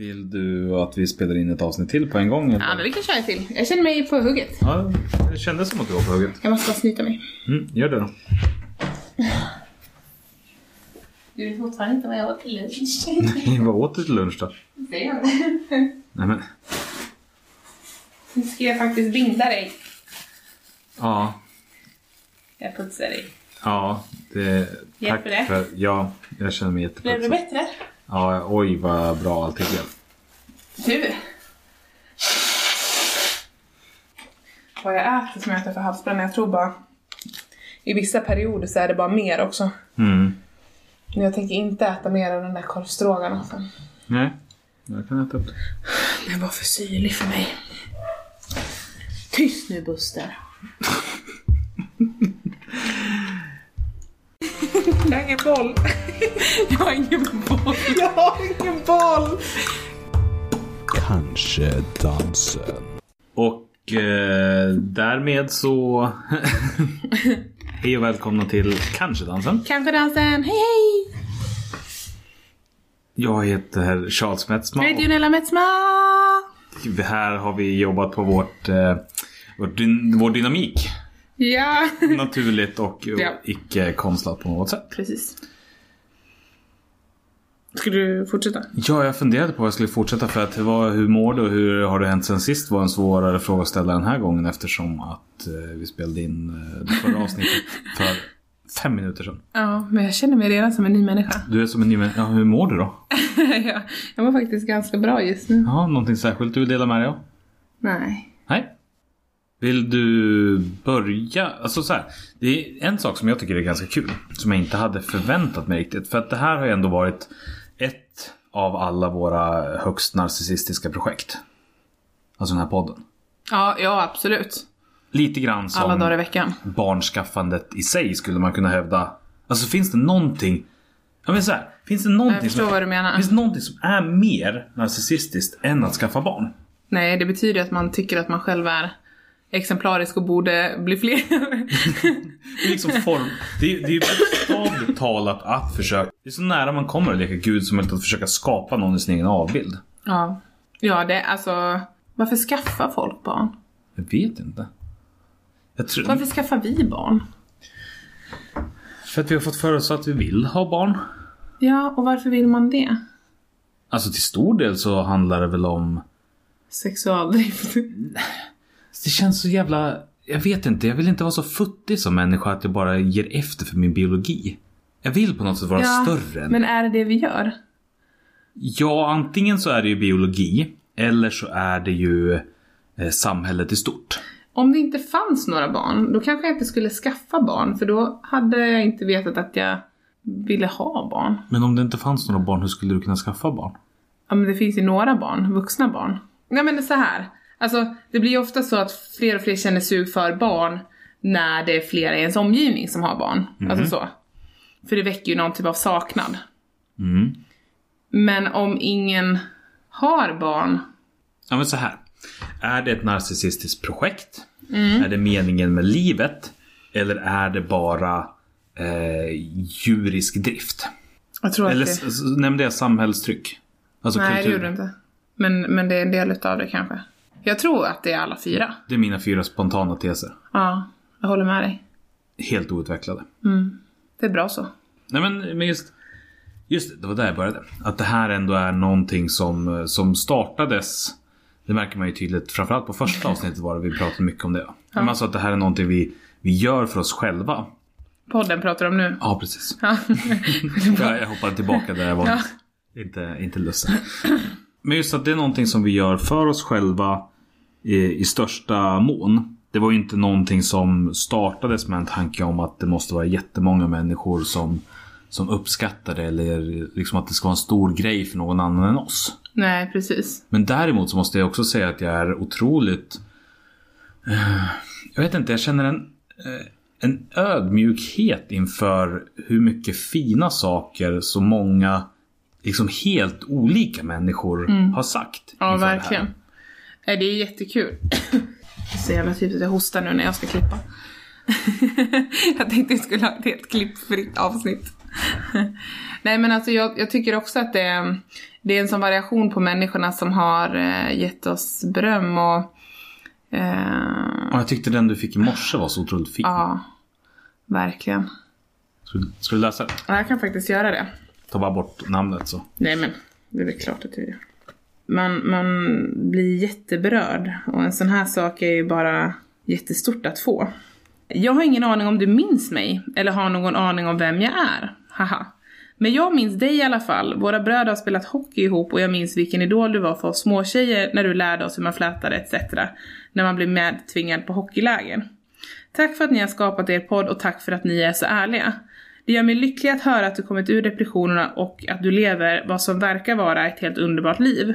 Vill du att vi spelar in ett avsnitt till på en gång? Eller? Ja, men vi kan köra ett till. Jag känner mig på hugget. Ja, det kändes som att du var på hugget. Jag måste bara snyta mig. Mm, gör det då. Du vet fortfarande inte vad jag åt till lunch. Vad åt du till lunch då? Jag. Nej men, Nu ska jag faktiskt binda dig. ja. Jag putsar dig. Ja, det... Hjälper det? för... Ja, jag känner mig Blev det jätteputsad. bättre? Ja, oj vad bra allting blev. Du. Vad jag äter som jag äter för halsbränna, jag tror bara... I vissa perioder så är det bara mer också. Mm. Men jag tänker inte äta mer av den där korvstroganoffen. Nej, jag kan äta upp det. Den var för syrlig för mig. Tyst nu Buster. Jag har ingen boll. Jag har ingen boll. Jag har ingen boll. Kanske dansen. Och eh, därmed så... Hej och välkomna till Kanske-dansen. Kanske dansen. Hej hej! Jag heter Charles Metzma. Jag heter Junella Metzma. Här har vi jobbat på vårt, eh, vårt dyn- vår dynamik. Ja. Naturligt och Ja. icke konstlat på något sätt. Precis. Ska du fortsätta? Ja, jag funderade på vad jag skulle fortsätta för att vad, hur mår du och hur har det hänt sen sist var en svårare fråga att ställa den här gången eftersom att eh, vi spelade in eh, det förra avsnittet för fem minuter sedan. Ja, men jag känner mig redan som en ny människa. Du är som en ny män- Ja, hur mår du då? ja, jag mår faktiskt ganska bra just nu. Ja, någonting särskilt du vill dela med dig av? Nej. Nej. Vill du börja? Alltså så här, det är en sak som jag tycker är ganska kul. Som jag inte hade förväntat mig riktigt. För att det här har ju ändå varit ett av alla våra högst narcissistiska projekt. Alltså den här podden. Ja, ja absolut. Lite grann som Alla dagar i veckan. barnskaffandet i sig skulle man kunna hävda. Alltså finns det någonting... Ja men så här, finns det Jag någonting som... menar. Finns det någonting som är mer narcissistiskt än att skaffa barn? Nej, det betyder att man tycker att man själv är exemplarisk och borde bli fler. Det är liksom form... Det är, det är bokstavligt talat att försöka... Det är så nära man kommer att leka gud som möjligt att försöka skapa någon i sin egen avbild. ja. Ja, det alltså... Varför skaffar folk barn? Jag vet inte. Jag tror... Varför skaffar vi barn? För att vi har fått för oss att vi vill ha barn. Ja, och varför vill man det? Alltså till stor del så handlar det väl om... Sexualdrift. Det känns så jävla... Jag vet inte, jag vill inte vara så futtig som människa att jag bara ger efter för min biologi. Jag vill på något sätt vara större än... Men är det det vi gör? Ja, antingen så är det ju biologi. Eller så är det ju eh, samhället i stort. Om det inte fanns några barn, då kanske jag inte skulle skaffa barn, för då hade jag inte vetat att jag ville ha barn. Men om det inte fanns några barn, hur skulle du kunna skaffa barn? Ja, men det finns ju några barn, vuxna barn. Nej men det är så här. Alltså, det blir ju ofta så att fler och fler känner sug för barn när det är flera i ens omgivning som har barn. Alltså så. För det väcker ju någon typ av saknad. Mm. Men om ingen har barn, Ja men så här. Är det ett narcissistiskt projekt? Är det meningen med livet? Eller är det bara eh, djurisk drift? jag tror Eller att det... nämnde jag samhällstryck? Alltså Nej, det kultur. gjorde det inte. Men, men det är en del utav det kanske. Jag tror att det är alla fyra. Det är mina fyra spontana teser. Ja, jag håller med dig. Helt outvecklade. Det är bra så. Nej men, men just, just det, var där jag började. Att det här ändå är någonting som, som startades. Det märker man ju tydligt, framförallt på första avsnittet var det vi pratade mycket om det. Men alltså att det här är någonting vi, vi gör för oss själva. Podden pratar om nu. Ja, precis. Ja. Jag, jag hoppade tillbaka där jag var. Ja. Inte, inte lustig. Men just att det är någonting som vi gör för oss själva i, i största mån. Det var ju inte någonting som startades med en tanke om att det måste vara jättemånga människor som, som uppskattar det eller liksom att det ska vara en stor grej för någon annan än oss. Nej, precis. Men däremot så måste jag också säga att jag är otroligt... eh, jag vet inte, jag känner en, eh, en ödmjukhet inför hur mycket fina saker så många liksom helt olika människor har sagt. Ja, verkligen. Nej, det är jättekul. Så jävla typiskt att jag hostar nu när jag ska klippa. jag tänkte jag skulle ha ett helt klippfritt avsnitt. Nej men alltså jag, jag tycker också att det, är- det är en sån variation på människorna som har eh, gett oss beröm och eh, jag tyckte den du fick i morse var så otroligt fin. ja, verkligen. Ska, du- ska du läsa? Ja, jag kan faktiskt göra det. Ta bara bort namnet så. Nej men, det är väl klart att jag gör. Man, man blir jätteberörd och en sån här sak är ju bara jättestort att få. Jag har ingen aning om du minns mig eller har någon aning om vem jag är. Haha. Men jag minns dig i alla fall. Våra bröder har spelat hockey ihop och jag minns vilken idol du var för oss småtjejer när du lärde oss hur man flätade etc. När man blev medtvingad på hockeyläger. Tack för att ni har skapat er podd och tack för att ni är så ärliga. Det gör mig lycklig att höra att du kommit ur depressionerna och att du lever vad som verkar vara ett helt underbart liv.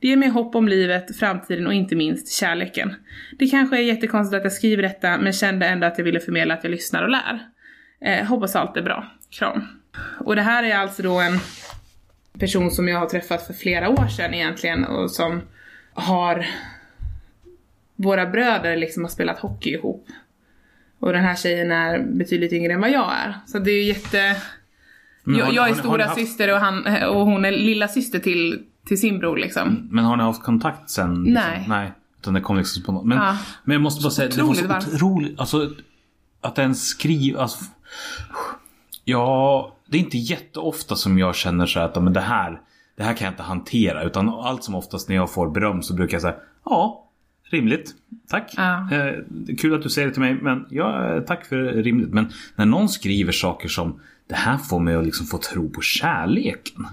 Det ger mig hopp om livet, framtiden och inte minst kärleken. Det kanske är jättekonstigt att jag skriver detta men kände ändå att jag ville förmedla att jag lyssnar och lär. Eh, hoppas allt är bra. Kram. Och det här är alltså då en person som jag har träffat för flera år sedan egentligen och som har våra bröder liksom har spelat hockey ihop. Och den här tjejen är betydligt yngre än vad jag är. Så det är ju jätte... Men Jag, har- jag är har stora haft- syster och, han, och hon är lilla syster till, till sin bror liksom. Men har ni haft kontakt sen? liksom? Nej. Nej. Utan det kom liksom spontant. Men, Ja. men jag måste bara säga, det var Otroligt så otroligt. Alltså, att den skriver... Alltså, ja, det är inte jätteofta som jag känner så här att men det här, det här kan jag inte hantera. Utan allt som oftast när jag får beröm så brukar jag säga ja, rimligt. Tack. Ja. Eh, kul att du säger det till mig. Men ja, eh, tack för rimligt. Men när någon skriver saker som det här får mig att liksom få tro på kärleken.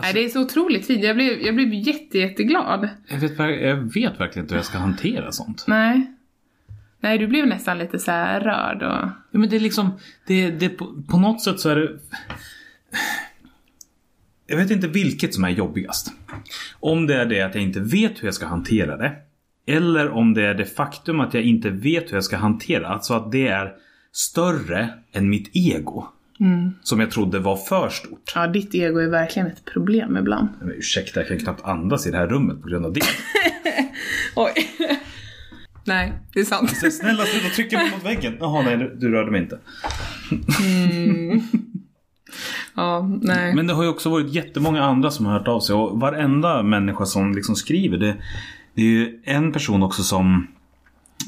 Nej, det är så otroligt fint. Jag blev, jag blev jätte, jätteglad. Jag vet, jag vet verkligen inte hur jag ska hantera sånt. Nej. Nej, du blev nästan lite så här rörd och... Ja, men det är liksom, det, det, på, på något sätt så är det... Jag vet inte vilket som är jobbigast. Om det är det att jag inte vet hur jag ska hantera det. Eller om det är det faktum att jag inte vet hur jag ska hantera. Alltså att det är större än mitt ego. Som jag trodde var för stort. Ja, ditt ego är verkligen ett problem ibland. Men ursäkta, jag kan knappt andas i det här rummet på grund av det. Oj. Nej, det är sant. Snälla sluta trycka mig mot väggen. Jaha, nej, du, rörde mig inte. Ja, nej. Men det har ju också varit jättemånga andra som har hört av sig. Och varenda människa som liksom skriver det, det är ju en person också som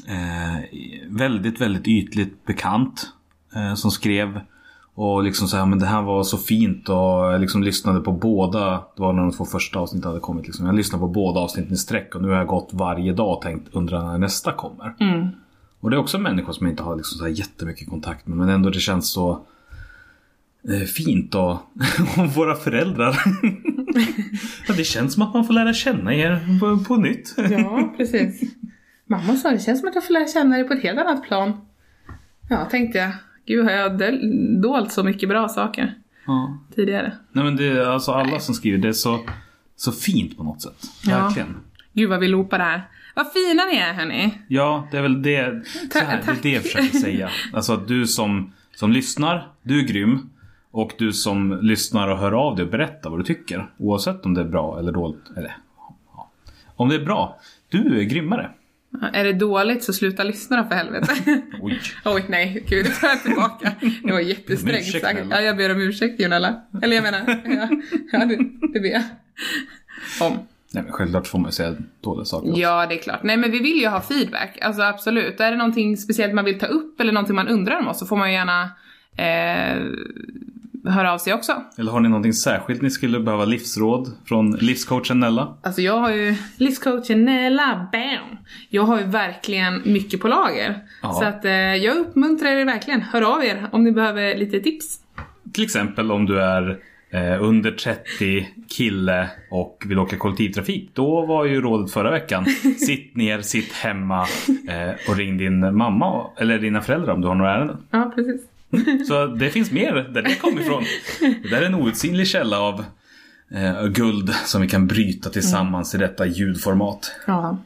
eh, väldigt, väldigt ytligt bekant eh, som skrev. Och liksom så här, men det här var så fint. Och jag liksom lyssnade på båda, det var när de två första avsnitten hade kommit liksom. Jag lyssnade på båda avsnitten i sträck. Och nu har jag gått varje dag och tänkt undra när nästa kommer. Och det är också människor som jag inte har liksom så här jättemycket kontakt med. Men ändå det känns så fint och, och våra föräldrar. ja, det känns som att man får lära känna er på, på nytt. Ja, precis. Mamma sa det känns som att jag får lära känna dig på ett helt annat plan. Ja, tänkte jag. Gud, har jag dolt så mycket bra saker Ja. tidigare? Nej men det är alltså alla som skriver, det är så, så fint på något sätt. Ja. Verkligen. Gud vad vi loopar det här. Vad fina ni är hörni. Ja, det är väl det, så här, det, är det jag försöker säga. Alltså att du som, som lyssnar, du är grym. Och du som lyssnar och hör av dig och berättar vad du tycker. Oavsett om det är bra eller dåligt. Eller, ja. Om det är bra, du är grymmare. Är det dåligt så sluta lyssna då för helvete. Oj. Oj nej, gud det tar jag tillbaka. Det var jättesträngt sagt. Ja, jag ber om ursäkt Jonella. Eller jag menar, ja, ja det, det ber jag. Om. Nej men självklart får man ju säga dåliga saker också. Ja, det är klart. Nej, men vi vill ju ha feedback. Alltså absolut. Är det någonting speciellt man vill ta upp eller någonting man undrar om oss så får man ju gärna eh, höra av sig också. Eller har ni någonting särskilt ni skulle behöva livsråd från livscoachen Nella? Alltså jag har ju livscoachen Nella, bam! Jag har ju verkligen mycket på lager. Ja. Så att eh, jag uppmuntrar er verkligen. Hör av er om ni behöver lite tips. Till exempel om du är eh, under 30 kille och vill åka kollektivtrafik. Då var ju rådet förra veckan. Sitt ner, sitt hemma eh, och ring din mamma eller dina föräldrar om du har några ärenden. Ja, precis. Så det finns mer där det kommer ifrån. Det där är en outsinlig källa av eh, guld som vi kan bryta tillsammans i detta ljudformat. Ja.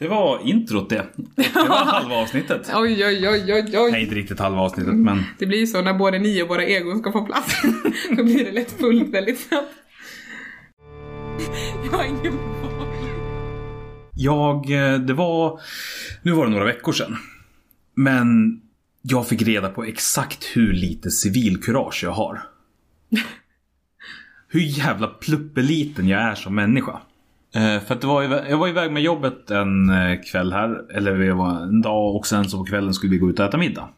Det var introt det. Det var halva avsnittet. Oj, oj, oj, oj, oj. Nej, inte riktigt halva avsnittet men Det blir ju så när både ni och våra egon ska få plats. Då blir det lätt fullt väldigt snabbt. Jag har ingen. Jag, eh, det var, nu var det några veckor sedan. Men jag fick reda på exakt hur lite civilkurage jag har. hur jävla pluppeliten jag är som människa. Eh, för att det var, jag var iväg med jobbet en eh, kväll här, eller det var en dag och sen så på kvällen skulle vi gå ut och äta middag.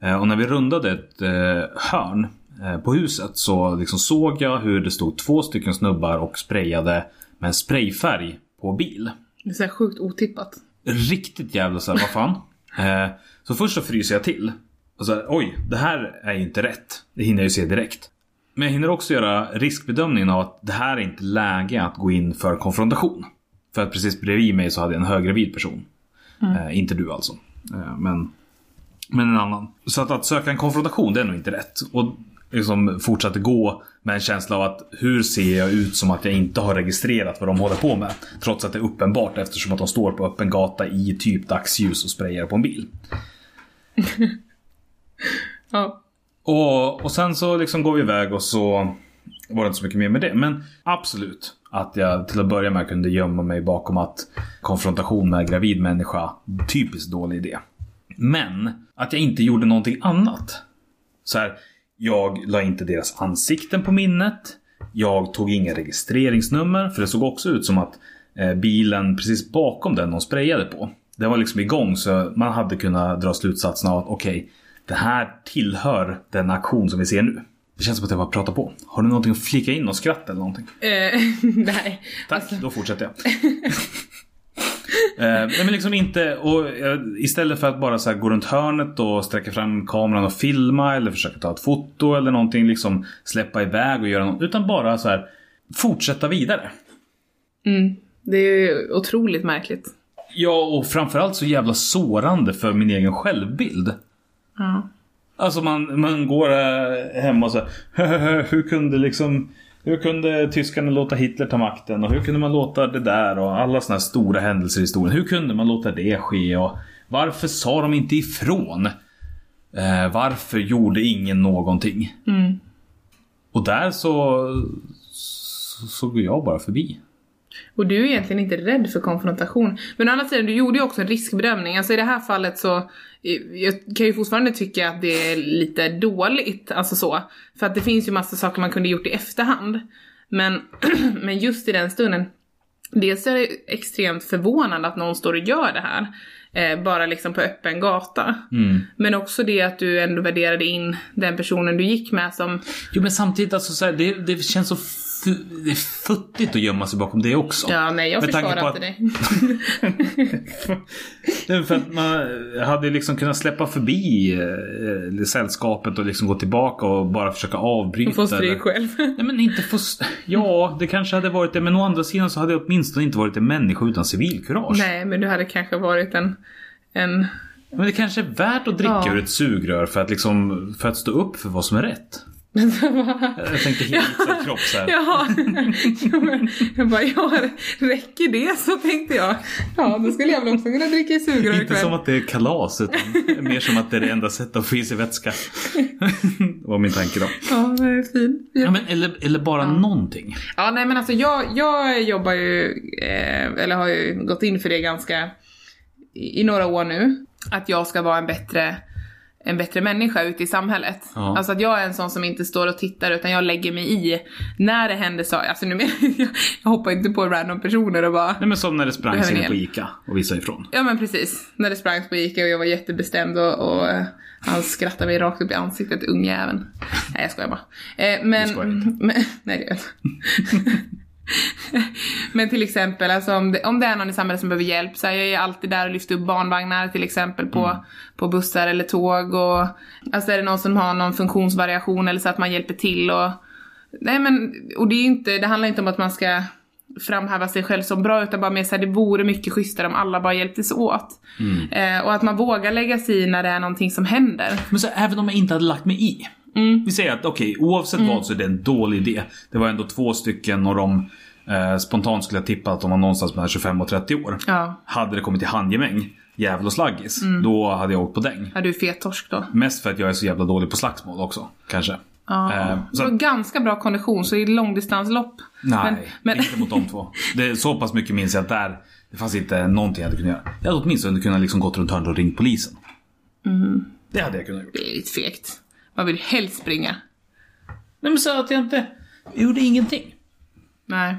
Eh, och när vi rundade ett eh, hörn eh, på huset så liksom såg jag hur det stod två stycken snubbar och sprayade med sprayfärg på bil. Det är så sjukt otippat. Riktigt jävla såhär, vad fan. Eh, så först så fryser jag till. Och så här, oj, det här är inte rätt. Det hinner jag ju se direkt. Men jag hinner också göra riskbedömningen av att det här är inte läge att gå in för konfrontation. För att precis bredvid mig så hade jag en höggravid person. Eh, inte du alltså. Eh, men, men en annan. Så att, att söka en konfrontation, det är nog inte rätt. Och liksom fortsatte gå med en känsla av att hur ser jag ut som att jag inte har registrerat vad de håller på med. Trots att det är uppenbart eftersom att de står på öppen gata i typ dagsljus och sprayar på en bil. Ja. Och, och sen så liksom går vi iväg och så var det inte så mycket mer med det. Men absolut att jag till att börja med kunde gömma mig bakom att konfrontation med gravid människa, typiskt dålig idé. Men att jag inte gjorde någonting annat. Så här, jag la inte deras ansikten på minnet. Jag tog inga registreringsnummer, för det såg också ut som att eh, bilen precis bakom den de sprayade på. Den var liksom igång så man hade kunnat dra slutsatsen av att okej, det här tillhör den aktion som vi ser nu. Det känns som att jag bara pratar på. Har du någonting att flika in och skratt eller någonting? Eh, nej. Tack, då fortsätter jag. Eh, nej men liksom inte, och eh, istället för att bara så gå runt hörnet och sträcka fram kameran och filma eller försöka ta ett foto eller någonting, liksom släppa iväg och göra något, utan bara så här fortsätta vidare. Mm. Det är otroligt märkligt. Ja, och framförallt så jävla sårande för min egen självbild. Ja. Alltså man, man går äh, hem och så här, hur kunde liksom hur kunde tyskarna låta Hitler ta makten och hur kunde man låta det där och alla såna här stora händelser i historien. Hur kunde man låta det ske och varför sa de inte ifrån? Eh, varför gjorde ingen någonting? Mm. Och där så, så, så går jag bara förbi. Och du är egentligen inte rädd för konfrontation. Men å andra sidan, du gjorde ju också en riskbedömning. Alltså i det här fallet så, eh, jag kan ju fortfarande tycka att det är lite dåligt, alltså så. För att det finns ju massa saker man kunde gjort i efterhand. Men, men just i den stunden, dels är det extremt förvånande att någon står och gör det här. Eh, bara liksom på öppen gata. Men också det att du ändå värderade in den personen du gick med som Jo men samtidigt alltså så här, det, det känns så det är futtigt att gömma sig bakom det också. Ja, nej jag Med försvarar inte att-. Det för att man hade liksom kunnat släppa förbi eh, sällskapet och liksom gå tillbaka och bara försöka avbryta. Får eller- stryk själv. Nej men inte få... Ja, det kanske hade varit det. Men å andra sidan så hade jag åtminstone inte varit en människa utan civilkurage. nej, men du hade kanske varit en, en Men det kanske är värt att dricka Ja. ur ett sugrör för att liksom... För att stå upp för vad som är rätt. Jag tänkte helt ja. kropp så här. Jaha. Ja, men jag bara, ja, räcker det så tänkte jag. Ja, då skulle jag väl också kunna dricka i sugrör Inte som att det är kalas utan mer som att det är det enda sättet att få i sig vätska. var min tanke då. Ja, det är fin. Ja, Ja. men, eller, eller bara någonting. ja, nej men alltså jag, jag jobbar ju, eh, eller har ju gått in för det ganska i, i några år nu. Att jag ska vara en bättre en bättre människa ute i samhället. Ja. Alltså att jag är en sån som inte står och tittar utan jag lägger mig i när det händer saker. Alltså nu men, jag, jag hoppar inte på random personer och bara Nej men som när det sprang Behöver inne på? Ica och visade ifrån. Ja men precis. När det sprang på Ica och jag var jättebestämd och, och eh, han skrattade mig rakt upp i ansiktet, ungjäveln. Nej jag skojar bara. Eh, men, Du skojar inte. men, nej det gör jag inte. Men till exempel, alltså om, det, om det är någon i samhället som behöver hjälp, så här, jag är alltid där och lyfter upp barnvagnar till exempel på, Mm. på bussar eller tåg och alltså är det någon som har någon funktionsvariation eller så att man hjälper till och Nej men, och det är inte, det handlar inte om att man ska framhäva sig själv som bra utan bara mer såhär, det vore mycket schysstare om alla bara hjälptes åt. Mm. Eh, och att man vågar lägga sig i när det är någonting som händer. Men så även om jag inte hade lagt mig i. Mm. Vi säger att okej, oavsett vad så är det en dålig idé. Det var ändå två stycken och de eh, spontant skulle jag tippa att de var någonstans mellan 25 och 30 år. Ja, Hade det kommit till handgemäng, jävel och slaggis, då hade jag åkt på däng. ja du fet torsk då. Mest för att jag är så jävla dålig på slagsmål också, kanske. Ja. Eh, Du så har att, ganska bra kondition så i långdistanslopp. nej, Men, men, inte mot de två. Det är så pass mycket minns jag att där, det fanns inte någonting jag hade kunnat göra. Jag hade åtminstone kunnat liksom gått runt hörnet och ringt polisen. Det hade jag kunnat gjort. Det är lite fegt. Man vill helst springa. Nej men så att jag inte gjorde ingenting. Nej.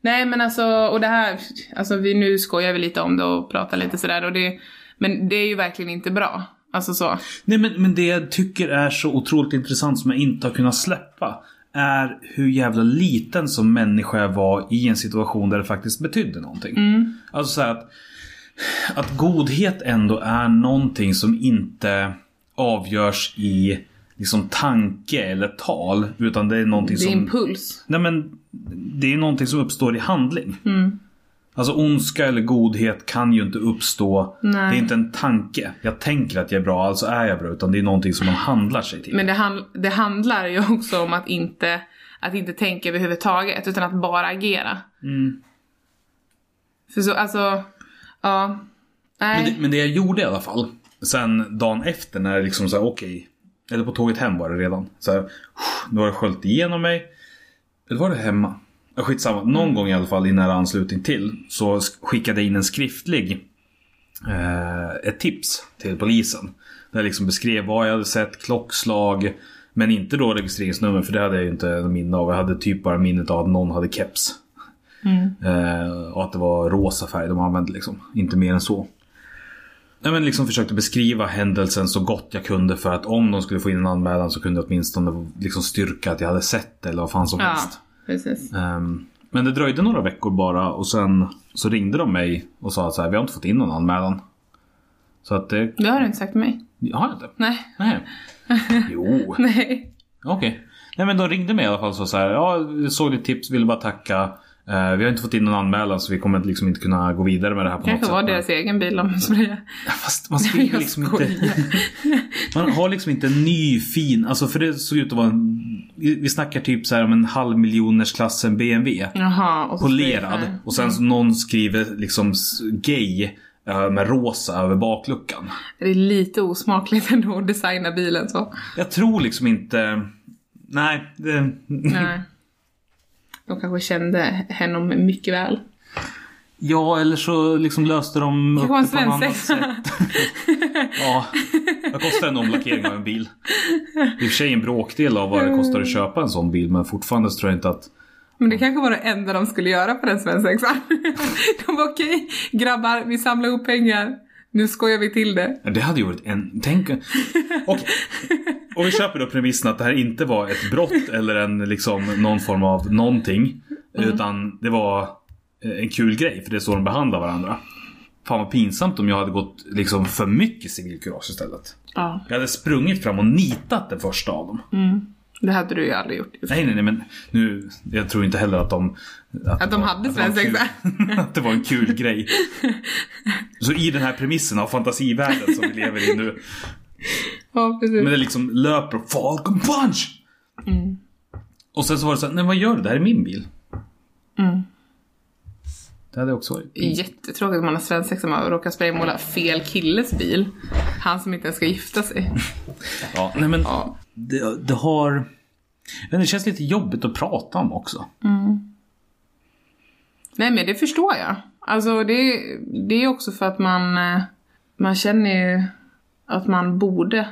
Nej men alltså, och det här, alltså vi, nu skojar vi lite om det och pratar lite sådär och det, men det är ju verkligen inte bra. Alltså så. Nej men, men det jag tycker är så otroligt intressant som jag inte har kunnat släppa. Är hur jävla liten som människa jag var i en situation där det faktiskt betydde någonting. Alltså så här att, att godhet ändå är någonting som inte avgörs i liksom tanke eller tal. Utan det är någonting Det är som... impuls. Nej men det är någonting som uppstår i handling. Alltså ondska eller godhet kan ju inte uppstå. Nej. Det är inte en tanke. Jag tänker att jag är bra, alltså är jag bra. Utan det är någonting som man handlar sig till. Men det, hand, det handlar ju också om att inte, att inte tänka överhuvudtaget utan att bara agera. Mm. För så, alltså, ja. Nej. Men det, men det jag gjorde i alla fall. Sen dagen efter när det liksom såhär okej. Eller på tåget hem var det redan. Så här, nu har det sköljt igenom mig. Eller var det hemma? Skitsamma. Någon gång i alla fall i nära anslutning till. Så sk- skickade jag in en skriftlig. Eh, ett tips till polisen. Där jag liksom beskrev vad jag hade sett, klockslag. Men inte då registreringsnummer för det hade jag ju inte minne av. Jag hade typ bara minnet av att någon hade keps. Eh, och att det var rosa färg de använde liksom. Inte mer än så. Nej, men liksom försökte beskriva händelsen så gott jag kunde för att om de skulle få in en anmälan så kunde jag åtminstone liksom styrka att jag hade sett det eller vad fan som ja, helst. precis. Ehm, men det dröjde några veckor bara och sen så ringde de mig och sa att så här, vi har inte fått in någon anmälan. Så att det... Det har du inte sagt till mig. Har jag inte? Nej. Nej. Jo. Nej. Okej. Nej men de ringde mig i alla fall så, så här. Ja, jag såg ditt tips, ville bara tacka. Eh, vi har inte fått in någon anmälan så vi kommer liksom inte kunna gå vidare med det här på något kanske sätt. var Men- deras egen bil de sprayade. Fast man skriver Jag liksom inte... Man har liksom inte en ny fin, alltså för det såg ut att vara en... Vi snackar typ så här om en halvmiljoners klassen BMW. Jaha. Och Polerad. Och sen så någon skriver liksom gay eh, med rosa över bakluckan. Det är lite osmakligt ändå att designa bilen så. Jag tror liksom inte... Nej, det... Nej. De kanske kände henne mycket väl. Ja, eller så liksom löste de upp det på något annat sätt. ja, vad kostar en omlackering av en bil? Det är i och för sig en bråkdel av vad det kostar att köpa en sån bil, men fortfarande tror jag inte att... Men det kanske var det enda de skulle göra på den svensexan. De var okej, grabbar, vi samlar ihop pengar. Nu skojar vi till det. Det hade ju varit en... Tänk... Okej. Och vi köper då premissen att det här inte var ett brott eller en liksom någon form av någonting. Utan det var eh, en kul grej för det är så de behandlar varandra. Fan vad pinsamt om jag hade gått liksom för mycket civilkurage istället. Ja. Jag hade sprungit fram och nitat den första av dem. Det hade du ju aldrig gjort. Nej, nej, nej, men nu... Jag tror inte heller att de... Att, Att de hade svensexa. Att det var en kul grej. Så i den här premissen av fantasivärlden som vi lever i nu. Ja, precis. Men det liksom löper och Falcon punch! Och sen så var det så här, nej vad gör du? Det här är min bil. Det hade också varit. Jättetråkigt om man har svensexa och råkar spraymåla fel killes bil. Han som inte ens ska gifta sig. Ja, nej men Ja. det, det har... Men det känns lite jobbigt att prata om också. Nej men det förstår jag. Alltså det, det är också för att man, eh, man känner ju att man borde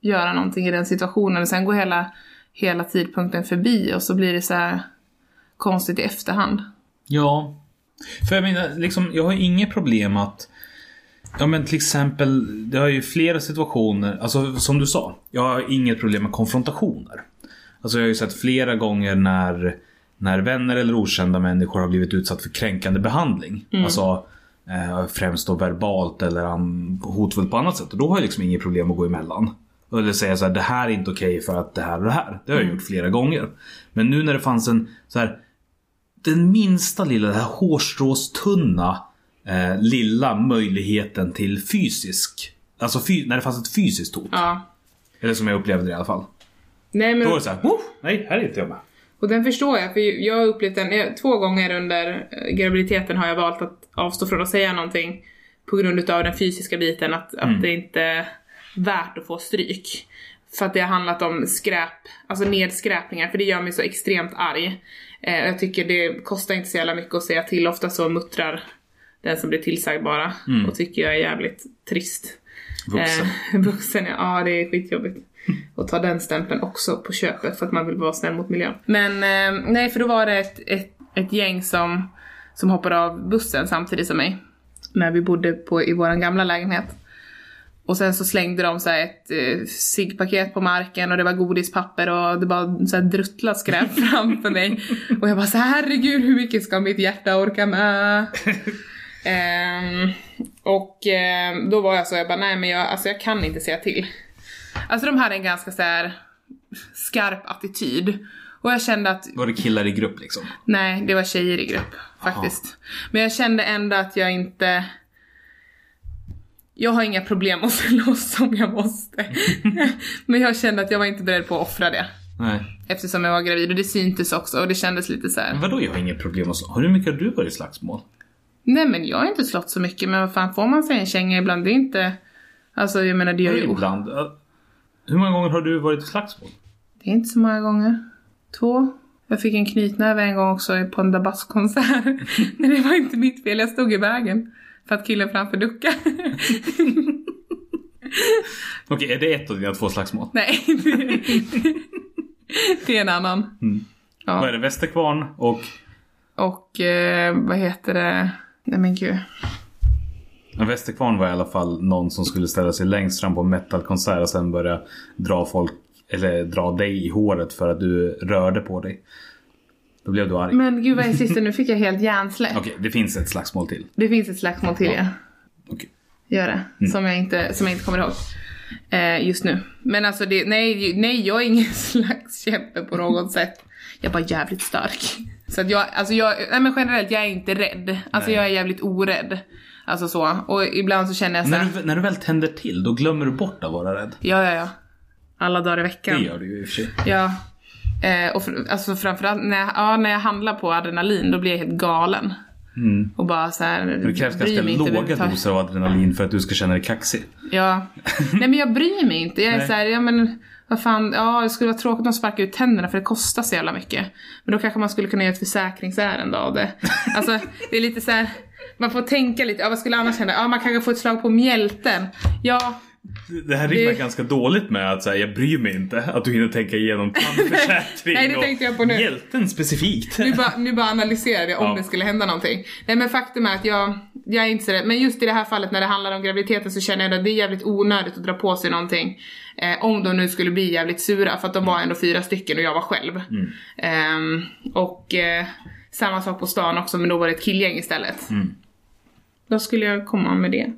göra någonting i den situationen. Och sen går hela, hela tidpunkten förbi och så blir det så här konstigt i efterhand. Ja. För jag menar, liksom, jag har inget problem att... Ja men till exempel, det har ju flera situationer, alltså som du sa. Jag har inget problem med konfrontationer. Alltså jag har ju sett flera gånger när, när vänner eller okända människor har blivit utsatt för kränkande behandling. Alltså eh, främst då verbalt eller hotfullt på annat sätt. Och då har jag liksom inget problem att gå emellan. Eller säga så här, det här är inte okej för att det här och det här. Det har jag gjort flera gånger. Men nu när det fanns en så här den minsta lilla, det här hårstråstunna eh, lilla möjligheten till fysisk Alltså fy, när det fanns ett fysiskt hot. Ja. Eller som jag upplevde det i alla fall. Nej men Då var det såhär, nej här är inte jag med. Och den förstår jag, för jag har upplevt den jag- två gånger under eh, graviditeten har jag valt att avstå från att säga någonting på grund utav den fysiska biten, att, att det inte är värt att få stryk. För att det har handlat om skräp, alltså nedskräpningar, för det gör mig så extremt arg. Eh, jag tycker det kostar inte så jävla mycket att säga till, ofta så muttrar den som blir tillsagd bara och tycker jag är jävligt trist. Vuxen. Eh, vuxen, ja. ja. det är skitjobbigt. Och ta den stämpeln också på köpet för att man vill vara snäll mot miljön. Men eh, nej, för då var det ett, ett, ett gäng som, som hoppade av bussen samtidigt som mig. När vi bodde på, i vår gamla lägenhet. Och sen så slängde de så ett eh, ciggpaket på marken och det var godispapper och det bara så här druttla skräp framför mig. Och jag bara så här, herregud hur mycket ska mitt hjärta orka med? Ehm, och ehm, då var jag så, jag bara nej men jag, alltså jag kan inte säga till. Alltså de hade en ganska så här skarp attityd. Och jag kände att, Var det killar i grupp liksom? nej det var tjejer i grupp faktiskt. Men jag kände ändå att jag inte jag har inga problem att slåss om jag måste. Men jag kände att jag var inte beredd på att offra det. Nej. Eftersom jag var gravid och det syntes också och det kändes lite så här. Men vadå jag har inget problem att slå? Hur mycket har du varit i slagsmål? Nej men jag har inte slått så mycket men vad fan får man sig en känga ibland? Det är inte... Alltså jag menar det gör ju... Ibland. Hur många gånger har du varit i slagsmål? Det är inte så många gånger. Två. Jag fick en knytnäve en gång också på en Dabas-konsert. Men det var inte mitt fel, jag stod i vägen. För att killen framför duckade. Okej, är det ett av dina två slagsmål? Nej, det, är en annan. Ja. Vad är det? Västerkvarn och... Och eh, vad heter det? Nej men gud. Västerkvarn var i alla fall någon som skulle ställa sig längst fram på en metalkonsert och sen börja dra folk, eller dra dig i håret för att du rörde på dig. Då blev du arg. Men gud vad är sista nu fick jag helt hjärnsläpp. Okej, det finns ett slagsmål till. Det finns ett slagsmål till ja. Okej. Gör det. Som, jag inte, som jag inte kommer ihåg. Eh, just nu. Men alltså det, nej, nej jag är ingen slags kämpe på något sätt. Jag är bara jävligt stark. Så att jag, alltså jag, nej men generellt jag är inte rädd. Alltså Nej. jag är jävligt orädd. Alltså så. Och ibland så känner jag så När här, du, när du väl tänder till, då glömmer du bort att vara rädd. ja ja ja. Alla dagar i veckan. Det gör du ju i och för sig. Ja. Eh, och för, alltså framförallt när jag, ja, när jag handlar på adrenalin då blir jag helt galen. Och bara så här. Mm. Det krävs ganska låga doser av adrenalin för att du ska känna dig kaxig. Ja. Nej men jag bryr mig inte. Jag är Nej. så här, ja men vad fan, ja det skulle vara tråkigt om de sparkar ut tänderna för det kostar så jävla mycket. Men då kanske man skulle kunna göra ett försäkringsärende av det. Alltså det är lite så här. man får tänka lite, ja vad skulle annars hända? Ja man kanske får ett slag på mjälten. Ja, Det här rimmar Det- ganska dåligt med att säga jag bryr mig inte. Att du hinner tänka igenom tandförsäkring Nej, det och tänkte jag på nu. hjälten specifikt. nu bara, nu bara analyserar jag om Ja. det skulle hända någonting. Nej men faktum är att jag, jag är inte så rädd. Men just i det här fallet när det handlar om graviditeten så känner jag att det är jävligt onödigt att dra på sig någonting. Eh, om de nu skulle bli jävligt sura för att de var ändå fyra stycken och jag var själv. Ehm, och eh, samma sak på stan också men då var det ett killgäng istället. Då skulle jag komma med det.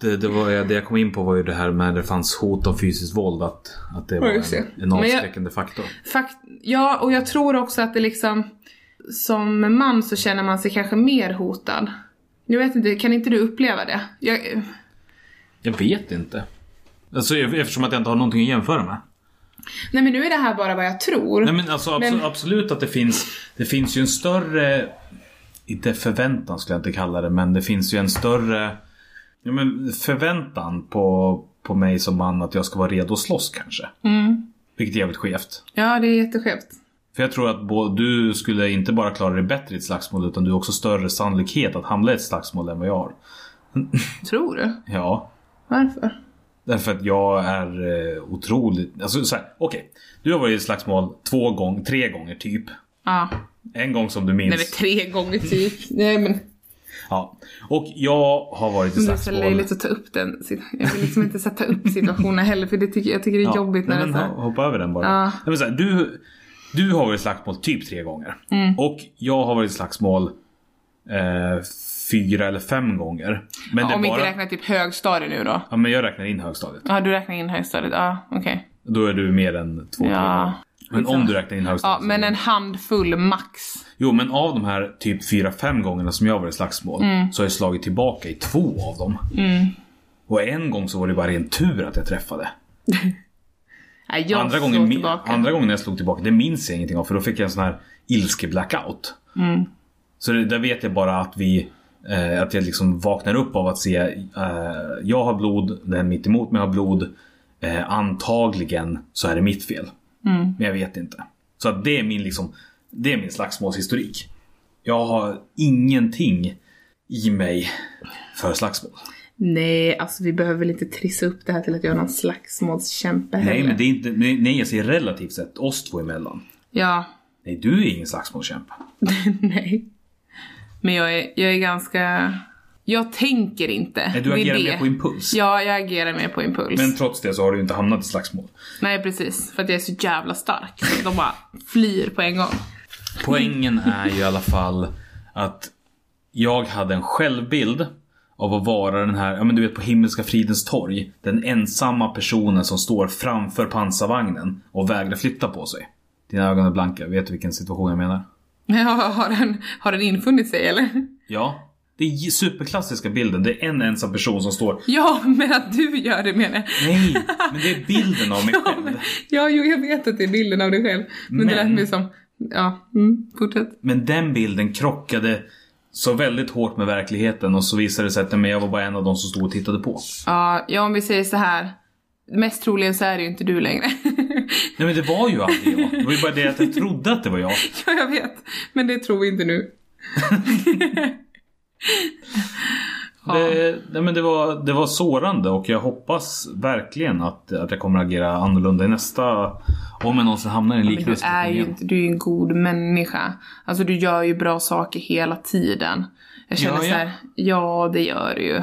Det, det, var, det jag kom in på var ju det här med att det fanns hot om fysiskt våld. Att, att det var en, en avskräckande faktor. Fakt ja, och jag tror också att det liksom som man så känner man sig kanske mer hotad. Jag vet inte, kan inte du uppleva det? Jag, Jag vet inte. Alltså, eftersom att jag inte har någonting att jämföra med. nej men nu är det här bara vad jag tror. Nej men alltså Men- absolut att det finns Det finns ju en större Inte förväntan skulle jag inte kalla det men det finns ju en större ja, men Förväntan på På mig som man att jag ska vara redo att slåss kanske. Mm. Vilket är jävligt skevt. Ja, det är jätteskevt. För jag tror att både, du skulle inte bara klara dig bättre i ett slagsmål utan du har också större sannolikhet att hamna i ett slagsmål än vad jag har. Tror du? Ja. Varför? Därför att jag är eh, otroligt... Alltså såhär, okej. Du har varit i ett slagsmål två gånger, tre gånger typ. Ja. En gång som du minns. Nej men tre gånger typ. Nej men Ja. Och jag har varit i det är så slagsmål. löjligt att ta upp den. Jag vill liksom inte sätta upp situationen heller för det tycker, jag tycker det är Ja, jobbigt när nej, det är men så Hoppa över den bara. Ja. Nej, men så här, du, du har varit i slagsmål typ tre gånger. Mm. Och jag har varit i slagsmål eh, fyra eller fem gånger. Men Ja, om bara... inte räknar typ högstadie nu då. Ja men jag räknar in högstadiet. Ja, du räknar in högstadiet. Ja, okej. Då är du mer än två, Ja. Men om du räknar in Ja, högstadiet. så- men en handfull max. Jo men av de här typ fyra, fem gångerna som jag varit i slagsmål. Mm. Så har jag slagit tillbaka i två av dem. Och en gång så var det bara en tur att jag träffade. Nej, jag andra, gången, tillbaka. andra gången jag slog tillbaka, det minns jag ingenting av för då fick jag en sån här ilske-blackout. Mm. Så det, där vet jag bara att vi eh, Att jag liksom vaknar upp av att se eh, Jag har blod, den mitt emot mig har blod eh, Antagligen så är det mitt fel. Mm. Men jag vet inte. Så det är min liksom Det är min slagsmålshistorik. Jag har ingenting i mig för slagsmål. Nej, alltså vi behöver väl inte trissa upp det här till att jag är någon slagsmålskämpe Nej, heller. men det är inte... Nej, nej, jag säger relativt sett oss två emellan. Ja, Nej, du är ingen slagsmålskämpe. nej. Men jag är, jag är ganska... Jag tänker inte. Nej, du Det är agerar det. mer på impuls. Ja, jag agerar mer på impuls. Men trots det så har du inte hamnat i slagsmål. Nej, precis. För att jag är så jävla stark. Så de bara flyr på en gång. Poängen är ju i alla fall att jag hade en självbild av att vara den här, ja men du vet på Himmelska fridens torg. Den ensamma personen som står framför pansarvagnen och vägrar flytta på sig. Dina ögon är blanka, vet du vilken situation jag menar? Ja, har den, har den infunnit sig eller? Ja. Det är superklassiska bilden. Det är en ensam person som står Ja, men att du gör det menar jag. Nej, men det är bilden av mig Ja, själv. men, ja, jo, jag vet att det är bilden av dig själv. Men, det Men- lät mig som... Ja, mm, fortsätt. Men den bilden krockade så väldigt hårt med verkligheten och så visade det sig att men jag var bara en av de som stod och tittade på. Ja, ja, om vi säger så här. Mest troligen så är det ju inte du längre. Nej men det var ju aldrig jag. Det var ju bara det att jag trodde att det var jag. ja, jag vet. Men det tror vi inte nu. Det, nej, men det, var, det var sårande och jag hoppas verkligen att, att jag kommer att agera annorlunda i nästa... Om jag någonsin hamnar i en liknande du är situation ju inte, du är ju en god människa. Alltså du gör ju bra saker hela tiden. Jag känner Gör så jag? här, ja det gör du ju.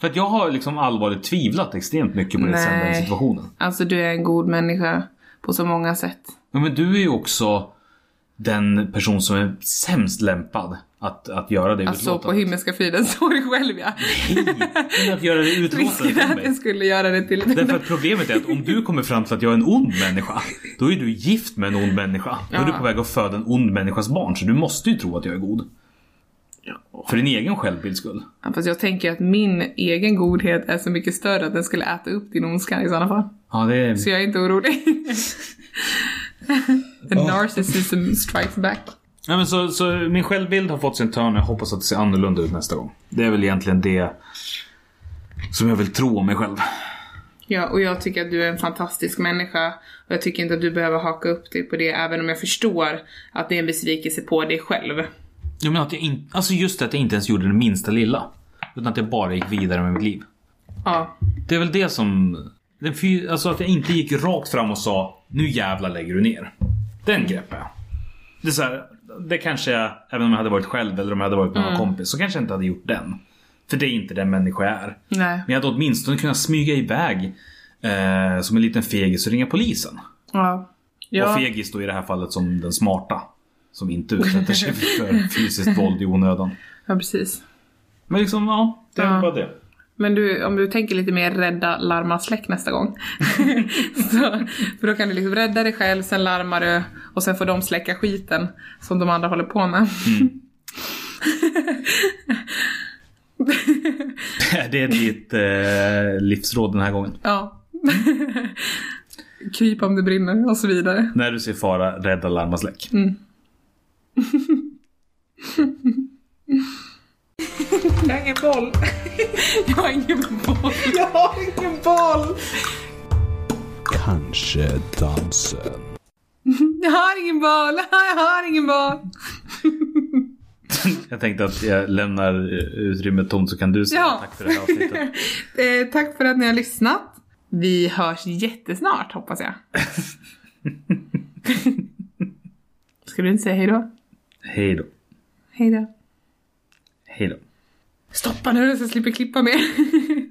För att jag har liksom allvarligt tvivlat extremt mycket på det sen den situationen. Alltså du är en god människa på så många sätt. Ja, men du är ju också den person som är sämst lämpad att, att göra det Alltså på utlåtandet. Himmelska fridens torg själv ja. Nej, att göra det utlåtandet att jag skulle göra det till. Därför att problemet är att om du kommer fram till att jag är en ond människa, då är du gift med en ond människa. Då är du Ja. på väg att föda en ond människas barn, så du måste ju tro att jag är god. För din egen självbilds skull. Ja, fast jag tänker att min egen godhet är så mycket större att den skulle äta upp din ondska i sådana fall. Ja, det. Så jag är inte orolig. The narcissism strikes back. Ja, men så, så min självbild har fått sin törn. Jag hoppas att det ser annorlunda ut nästa gång. Det är väl egentligen det som jag vill tro om mig själv. Ja, och jag tycker att du är en fantastisk människa. Och jag tycker inte att du behöver haka upp dig på det, även om jag förstår att det är en besvikelse på dig själv. Jag menar att jag inte... Alltså just det att jag inte ens gjorde det minsta lilla. Utan att jag bara gick vidare med mitt liv. Ja, Det är väl det som... Den alltså att jag inte gick rakt fram och sa Nu jävlar lägger du ner. Den greppar jag. Det är så här, det kanske jag, även om jag hade varit själv eller om jag hade varit med Mm. någon kompis, så kanske jag inte hade gjort den. För det är inte den människa jag är. nej. Men jag hade åtminstone kunnat smyga iväg eh, som en liten fegis och ringa polisen. Ja. Och Ja, fegis då i det här fallet som den smarta. Som inte utsätter sig för fysiskt våld i onödan. ja precis. Men liksom, ja. Det är Ja. bara det. Men du, om du tänker lite mer rädda, larma, släck nästa gång. så, för då kan du liksom rädda dig själv, sen larmar du och sen får de släcka skiten som de andra håller på med. Det är ditt eh, livsråd den här gången. Ja. Kryp om det brinner och så vidare. När du ser fara, rädda, larma, släck. Jag har ingen boll. Jag har ingen boll. Jag har ingen boll. Kanske dansen. Jag har ingen boll. Jag har ingen boll. Jag tänkte att jag lämnar utrymmet tomt så kan du säga Ja. tack för det här avsnittet. Eh, tack för att ni har lyssnat. Vi hörs jättesnart hoppas jag. Ska du inte säga hejdå? Hej då. Hejdå. Stoppa nu så jag slipper klippa mer.